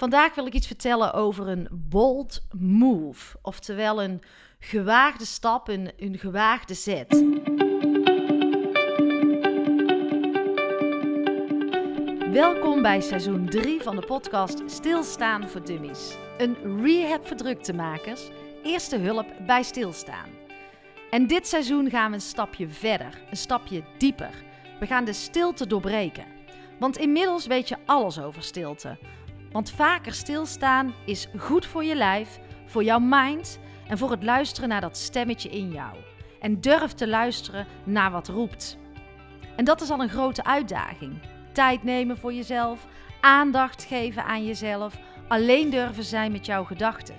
Vandaag wil ik iets vertellen over een bold move, oftewel een gewaagde stap, een, een gewaagde zet. Welkom bij seizoen 3 van de podcast Stilstaan voor Dummies. Een rehab voor druktemakers, eerste hulp bij stilstaan. En dit seizoen gaan we een stapje verder, een stapje dieper. We gaan de stilte doorbreken. Want inmiddels weet je alles over stilte. Want vaker stilstaan is goed voor je lijf, voor jouw mind en voor het luisteren naar dat stemmetje in jou. En durf te luisteren naar wat roept. En dat is al een grote uitdaging. Tijd nemen voor jezelf, aandacht geven aan jezelf, alleen durven zijn met jouw gedachten.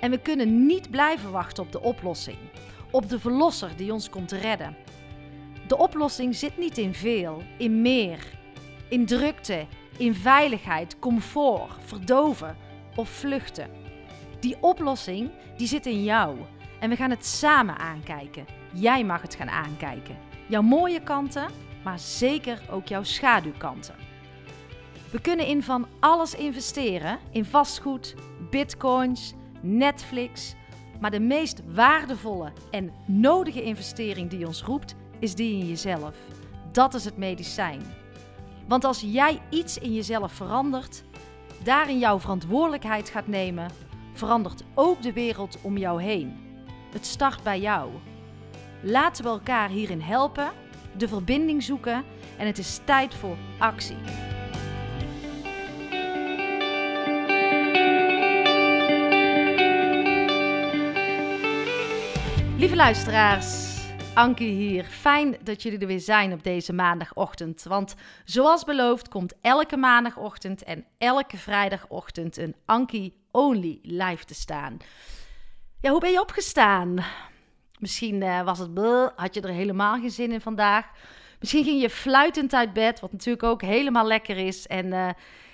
En we kunnen niet blijven wachten op de oplossing, op de verlosser die ons komt redden. De oplossing zit niet in veel, in meer, in drukte, in veiligheid, comfort, verdoven of vluchten. Die oplossing die zit in jou en we gaan het samen aankijken. Jij mag het gaan aankijken. Jouw mooie kanten, maar zeker ook jouw schaduwkanten. We kunnen in van alles investeren: in vastgoed, bitcoins, Netflix. Maar de meest waardevolle en nodige investering die ons roept, is die in jezelf. Dat is het medicijn. Want als jij iets in jezelf verandert, daarin jouw verantwoordelijkheid gaat nemen, verandert ook de wereld om jou heen. Het start bij jou. Laten we elkaar hierin helpen, de verbinding zoeken en het is tijd voor actie. Lieve luisteraars, Ankie hier. Fijn dat jullie er weer zijn op deze maandagochtend. Want zoals beloofd komt elke maandagochtend en elke vrijdagochtend een Ankie Only live te staan. Ja, hoe ben je opgestaan? Misschien uh, was het had je er helemaal geen zin in vandaag. Misschien ging je fluitend uit bed, wat natuurlijk ook helemaal lekker is. En uh,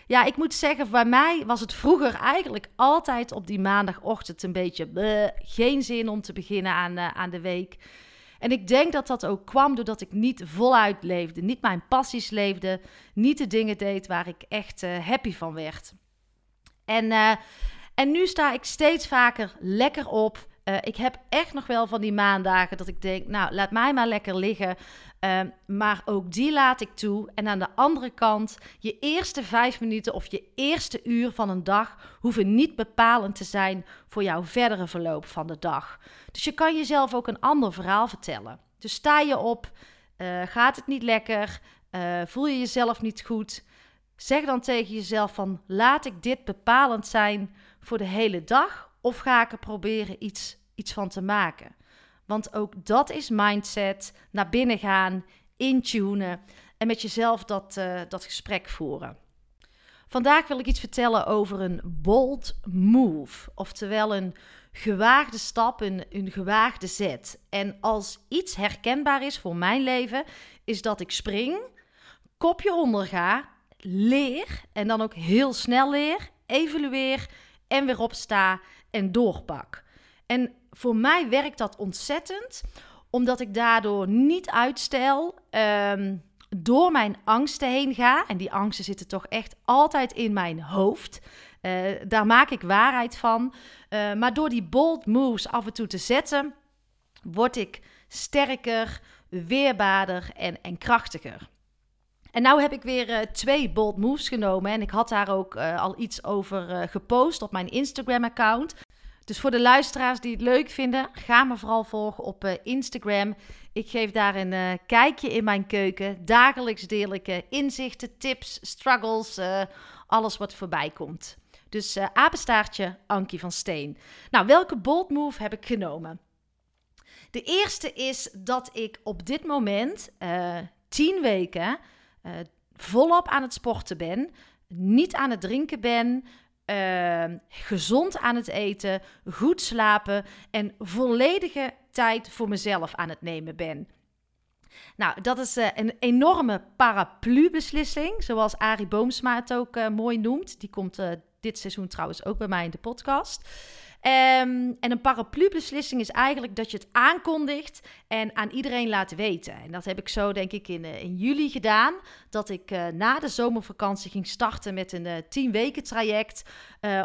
ja, ik moet zeggen, bij mij was het vroeger eigenlijk altijd op die maandagochtend een beetje bleh, geen zin om te beginnen aan, uh, aan de week. En ik denk dat dat ook kwam doordat ik niet voluit leefde, niet mijn passies leefde, niet de dingen deed waar ik echt uh, happy van werd. En, uh, en nu sta ik steeds vaker lekker op. Uh, ik heb echt nog wel van die maandagen dat ik denk, nou, laat mij maar lekker liggen. Uh, maar ook die laat ik toe. En aan de andere kant, je eerste vijf minuten of je eerste uur van een dag hoeven niet bepalend te zijn voor jouw verdere verloop van de dag. Dus je kan jezelf ook een ander verhaal vertellen. Dus sta je op, uh, gaat het niet lekker, uh, voel je jezelf niet goed. Zeg dan tegen jezelf van, laat ik dit bepalend zijn voor de hele dag of ga ik er proberen iets, iets van te maken? Want ook dat is mindset, naar binnen gaan, intunen en met jezelf dat, uh, dat gesprek voeren. Vandaag wil ik iets vertellen over een bold move, oftewel een gewaagde stap, een, een gewaagde zet. En als iets herkenbaar is voor mijn leven, is dat ik spring, kopje onder ga, leer en dan ook heel snel leer, evalueer en weer opsta en doorpak. En voor mij werkt dat ontzettend, omdat ik daardoor niet uitstel, um, door mijn angsten heen ga. En die angsten zitten toch echt altijd in mijn hoofd. Uh, daar maak ik waarheid van. Uh, maar door die bold moves af en toe te zetten, word ik sterker, weerbaarder en, en krachtiger. En nou heb ik weer uh, twee bold moves genomen. En ik had daar ook al iets over gepost op mijn Instagram-account. Dus voor de luisteraars die het leuk vinden, ga me vooral volgen op Instagram. Ik geef daar een kijkje in mijn keuken. Dagelijks deel ik inzichten, tips, struggles, alles wat voorbij komt. Dus apenstaartje Ankie van Steen. Nou, welke bold move heb ik genomen? De eerste is dat ik op dit moment tien weken volop aan het sporten ben. Niet aan het drinken ben, uh, gezond aan het eten, goed slapen en volledige tijd voor mezelf aan het nemen ben. Nou, dat is uh, een enorme paraplu-beslissing, zoals Arie Boomsma het ook uh, mooi noemt. Die komt dit seizoen trouwens ook bij mij in de podcast. Um, en een paraplu-beslissing is eigenlijk dat je het aankondigt en aan iedereen laat weten. En dat heb ik zo, denk ik, in, in juli gedaan. Dat ik uh, na de zomervakantie ging starten met een uh, 10 weken traject.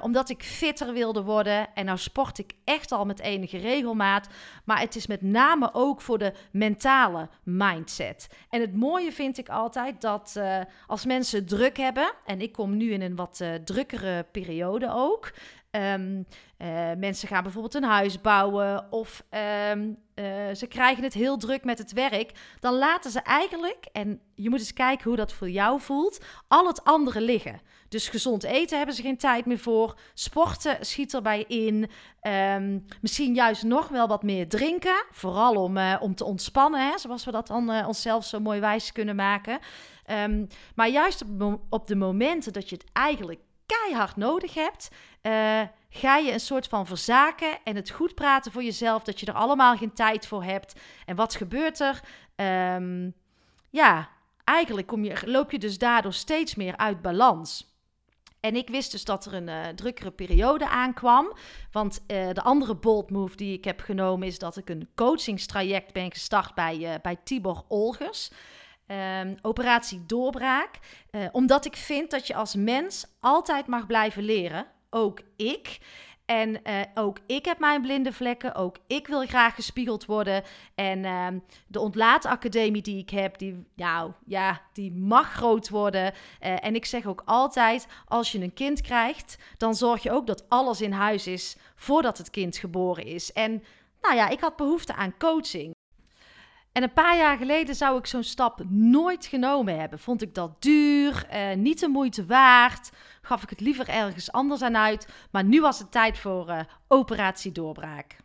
Omdat ik fitter wilde worden. En nou sport ik echt al met enige regelmaat. Maar het is met name ook voor de mentale mindset. En het mooie vind ik altijd dat als mensen druk hebben. En ik kom nu in een wat drukkere periode ook. Um, uh, mensen gaan bijvoorbeeld een huis bouwen of um, uh, ze krijgen het heel druk met het werk. Dan laten ze eigenlijk, en je moet eens kijken hoe dat voor jou voelt, al het andere liggen. Dus gezond eten hebben ze geen tijd meer voor. Sporten schiet erbij in. Um, misschien juist nog wel wat meer drinken. Vooral om, uh, om te ontspannen, hè, zoals we dat dan onszelf zo mooi wijs kunnen maken. Maar juist op de momenten dat je het eigenlijk keihard nodig hebt, uh, ga je een soort van verzaken en het goed praten voor jezelf, dat je er allemaal geen tijd voor hebt. En wat gebeurt er? Um, ja, eigenlijk kom je, loop je dus daardoor steeds meer uit balans. En ik wist dus dat er een uh, drukkere periode aankwam. Want uh, de andere bold move die ik heb genomen is dat ik een coachingstraject ben gestart bij, bij Tibor Olgers. Um, operatie doorbraak. Uh, omdat ik vind dat je als mens altijd mag blijven leren. Ook ik. En uh, ook ik heb mijn blinde vlekken. Ook ik wil graag gespiegeld worden. En uh, de ontlaatacademie die ik heb, die, nou, ja, die mag groot worden. Uh, en ik zeg ook altijd, als je een kind krijgt, dan zorg je ook dat alles in huis is voordat het kind geboren is. En nou ja, ik had behoefte aan coaching. En een paar jaar geleden zou ik zo'n stap nooit genomen hebben. Vond ik dat duur, eh, niet de moeite waard, gaf ik het liever ergens anders aan uit. Maar nu was het tijd voor uh, operatie doorbraak.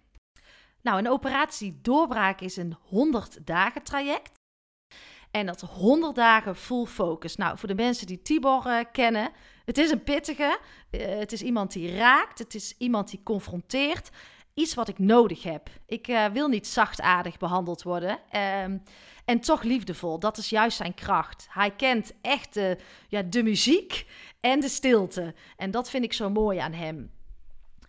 Nou, een operatie doorbraak is een 100 dagen traject. En dat 100 dagen full focus. Nou, voor de mensen die Tibor uh, kennen, het is een pittige. Het is iemand die raakt, het is iemand die confronteert iets wat ik nodig heb. Ik uh, wil niet zachtaardig behandeld worden. Um, en toch liefdevol. Dat is juist zijn kracht. Hij kent echt ja, de muziek en de stilte. En dat vind ik zo mooi aan hem.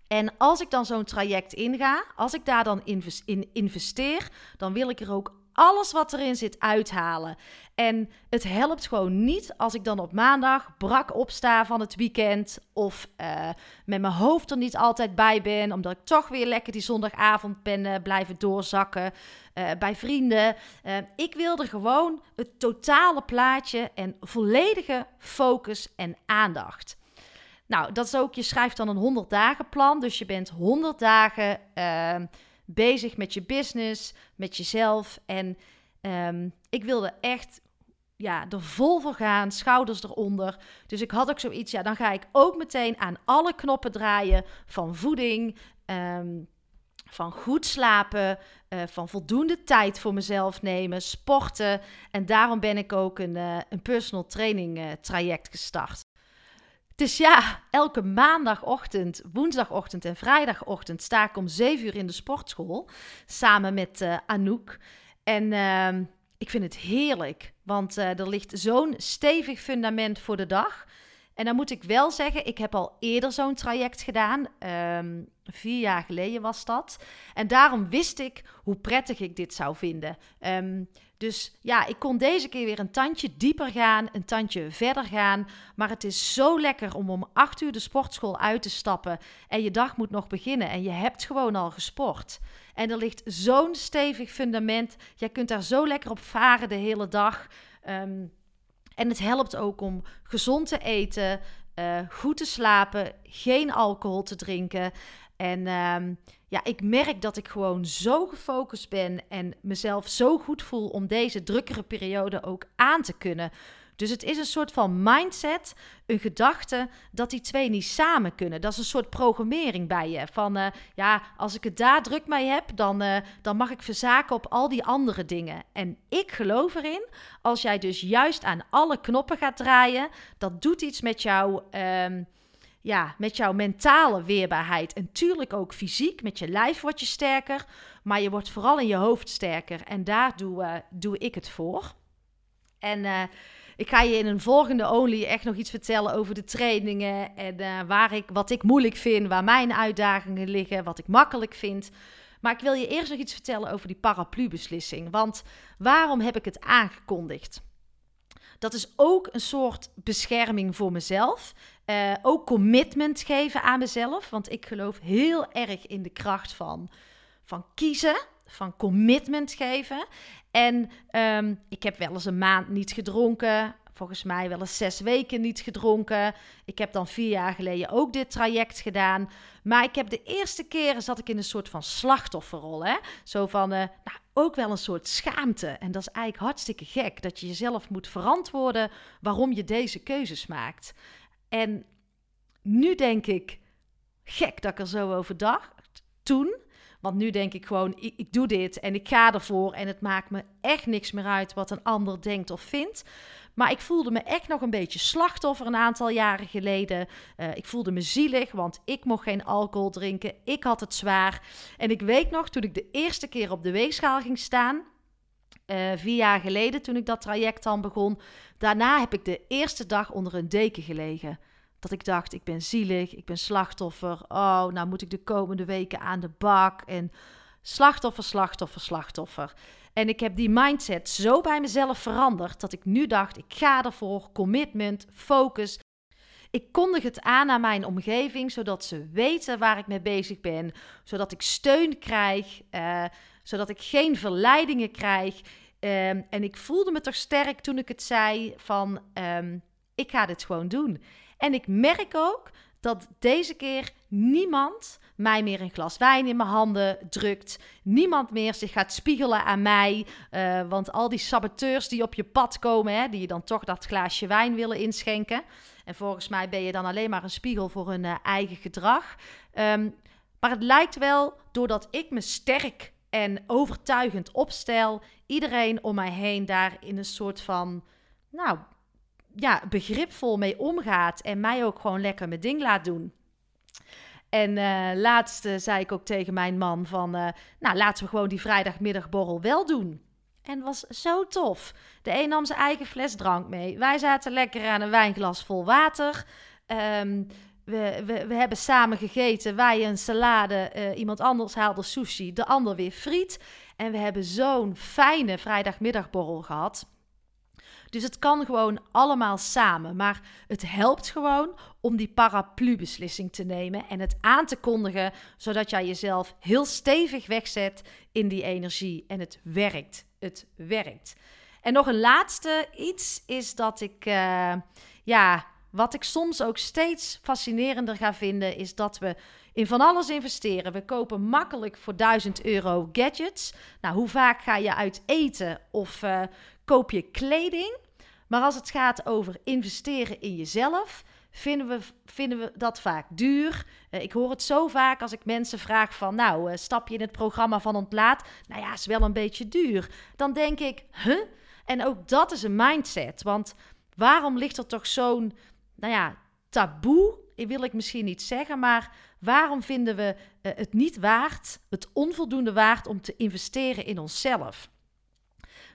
En als ik dan zo'n traject inga, als ik daar dan in investeer, dan wil ik er ook alles wat erin zit uithalen. En het helpt gewoon niet als ik dan op maandag brak opsta van het weekend. Of uh, met mijn hoofd er niet altijd bij ben. Omdat ik toch weer lekker die zondagavond ben uh, blijven doorzakken uh, bij vrienden. ik wilde gewoon het totale plaatje en volledige focus en aandacht. Nou, dat is ook, je schrijft dan een 100 dagen plan. Dus je bent 100 dagen bezig met je business, met jezelf. En um, ik wilde echt ja, er vol voor gaan, schouders eronder. Dus ik had ook zoiets, ja, dan ga ik ook meteen aan alle knoppen draaien van voeding, um, van goed slapen, uh, van voldoende tijd voor mezelf nemen, sporten. En daarom ben ik ook een, uh, een personal training uh, traject gestart. Dus ja, elke maandagochtend, woensdagochtend en vrijdagochtend sta ik om 7 uur in de sportschool samen met uh, Anouk. En uh, ik vind het heerlijk, want uh, er ligt zo'n stevig fundament voor de dag. En dan moet ik wel zeggen, ik heb al eerder zo'n traject gedaan. Um, vier jaar geleden was dat. En daarom wist ik hoe prettig ik dit zou vinden. Um, dus ja, ik kon deze keer weer een tandje dieper gaan, een tandje verder gaan. Maar het is zo lekker om om acht uur de sportschool uit te stappen. En je dag moet nog beginnen en je hebt gewoon al gesport. En er ligt zo'n stevig fundament. Jij kunt daar zo lekker op varen de hele dag. Um, en het helpt ook om gezond te eten, uh, goed te slapen, geen alcohol te drinken. En um, ja, ik merk dat ik gewoon zo gefocust ben en mezelf zo goed voel om deze drukkere periode ook aan te kunnen. Dus het is een soort van mindset, een gedachte dat die twee niet samen kunnen. Dat is een soort programmering bij je. Van uh, ja, als ik het daar druk mee heb, dan, uh, dan mag ik verzaken op al die andere dingen. En ik geloof erin, als jij dus juist aan alle knoppen gaat draaien, dat doet iets met jou. Um, ja, met jouw mentale weerbaarheid. En tuurlijk ook fysiek, met je lijf word je sterker. Maar je wordt vooral in je hoofd sterker. En daar doe, uh, doe ik het voor. En uh, ik ga je in een volgende Only echt nog iets vertellen over de trainingen en uh, waar ik, wat ik moeilijk vind, waar mijn uitdagingen liggen, wat ik makkelijk vind. Maar ik wil je eerst nog iets vertellen over die paraplu-beslissing. Want waarom heb ik het aangekondigd? Dat is ook een soort bescherming voor mezelf. Uh, ook commitment geven aan mezelf. Want ik geloof heel erg in de kracht van, van kiezen, van commitment geven. En um, ik heb wel eens een maand niet gedronken. Volgens mij wel eens zes weken niet gedronken. Ik heb dan vier jaar geleden ook dit traject gedaan. Maar ik heb de eerste keren zat ik in een soort van slachtofferrol. Hè? Zo van, uh, nou, ook wel een soort schaamte. En dat is eigenlijk hartstikke gek. Dat je jezelf moet verantwoorden waarom je deze keuzes maakt. En nu denk ik, gek dat ik er zo over dacht. Toen. Want nu denk ik gewoon, ik, ik, doe dit en ik ga ervoor. En het maakt me echt niks meer uit wat een ander denkt of vindt. Maar ik voelde me echt nog een beetje slachtoffer een aantal jaren geleden. Uh, ik voelde me zielig, want ik mocht geen alcohol drinken. Ik had het zwaar. En ik weet nog, toen ik de eerste keer op de weegschaal ging staan... Uh, vier jaar geleden, toen ik dat traject dan begon. Daarna heb ik de eerste dag onder een deken gelegen. Dat ik dacht, ik ben zielig, ik ben slachtoffer. Oh, nou moet ik de komende weken aan de bak. En slachtoffer, slachtoffer, slachtoffer. En ik heb die mindset zo bij mezelf veranderd dat ik nu dacht: ik ga ervoor, commitment, focus. Ik kondig het aan aan mijn omgeving, zodat ze weten waar ik mee bezig ben, zodat ik steun krijg, uh, zodat ik geen verleidingen krijg. Um, en ik voelde me toch sterk toen ik het zei van um, ik ga dit gewoon doen. En ik merk ook dat deze keer niemand mij meer een glas wijn in mijn handen drukt. Niemand meer zich gaat spiegelen aan mij. Uh, want al die saboteurs die op je pad komen, hè, die je dan toch dat glaasje wijn willen inschenken. En volgens mij ben je dan alleen maar een spiegel voor hun uh, eigen gedrag. Um, maar het lijkt wel, doordat ik me sterk en overtuigend opstel, iedereen om mij heen daar in een soort van, nou, ja, begripvol mee omgaat en mij ook gewoon lekker mijn ding laat doen. En uh, laatst uh, zei ik ook tegen mijn man van, uh, nou laten we gewoon die vrijdagmiddagborrel wel doen. En was zo tof. De een nam zijn eigen fles drank mee. Wij zaten lekker aan een wijnglas vol water. Um, we, we, we, hebben samen gegeten. Wij een salade, iemand anders haalde sushi, de ander weer friet. En we hebben zo'n fijne vrijdagmiddagborrel gehad. Dus het kan gewoon allemaal samen. Maar het helpt gewoon om die paraplu-beslissing te nemen en het aan te kondigen, zodat jij jezelf heel stevig wegzet in die energie. En het werkt. Het werkt. En nog een laatste iets is dat ik, uh, ja, wat ik soms ook steeds fascinerender ga vinden, is dat we in van alles investeren. We kopen makkelijk voor 1000 euro gadgets. Nou, hoe vaak ga je uit eten of uh, koop je kleding? Maar als het gaat over investeren in jezelf, vinden we, vinden we dat vaak duur. Uh, ik hoor het zo vaak als ik mensen vraag van, nou, uh, stap je in het programma van ontlaat? Nou ja, is wel een beetje duur. Dan denk ik, huh? En ook dat is een mindset. Want waarom ligt er toch zo'n, nou ja, taboe, wil ik misschien niet zeggen, maar waarom vinden we uh, het niet waard, het onvoldoende waard om te investeren in onszelf?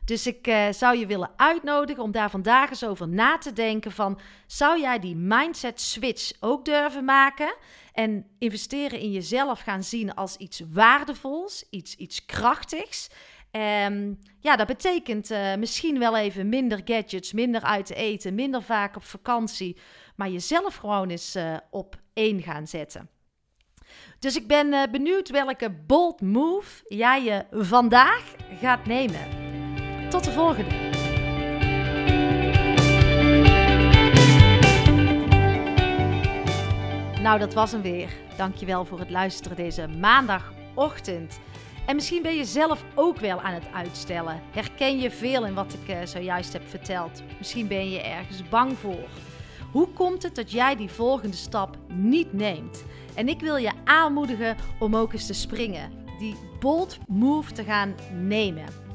Dus ik uh, zou je willen uitnodigen om daar vandaag eens over na te denken van... zou jij die mindset switch ook durven maken? En investeren in jezelf gaan zien als iets waardevols, iets, iets krachtigs... Um, ja, dat betekent uh, misschien wel even minder gadgets, minder uit te eten, minder vaak op vakantie, maar jezelf gewoon eens uh, op één gaan zetten. Dus ik ben benieuwd welke bold move jij je vandaag gaat nemen. Tot de volgende. Nou, dat was hem weer. Dankjewel voor het luisteren deze maandagochtend. En misschien ben je zelf ook wel aan het uitstellen. Herken je veel in wat ik uh, zojuist heb verteld? Misschien ben je ergens bang voor. Hoe komt het dat jij die volgende stap niet neemt? En ik wil je aanmoedigen om ook eens te springen. Die bold move te gaan nemen.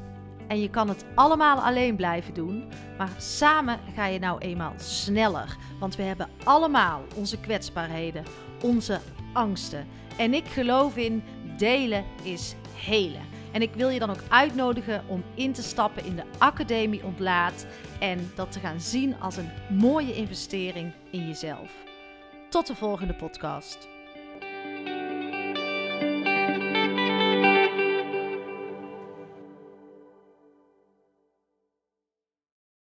En je kan het allemaal alleen blijven doen, maar samen ga je nou eenmaal sneller. Want we hebben allemaal onze kwetsbaarheden, onze angsten. En ik geloof in delen is helen. En ik wil je dan ook uitnodigen om in te stappen in de Academie Ontlaat en dat te gaan zien als een mooie investering in jezelf. Tot de volgende podcast.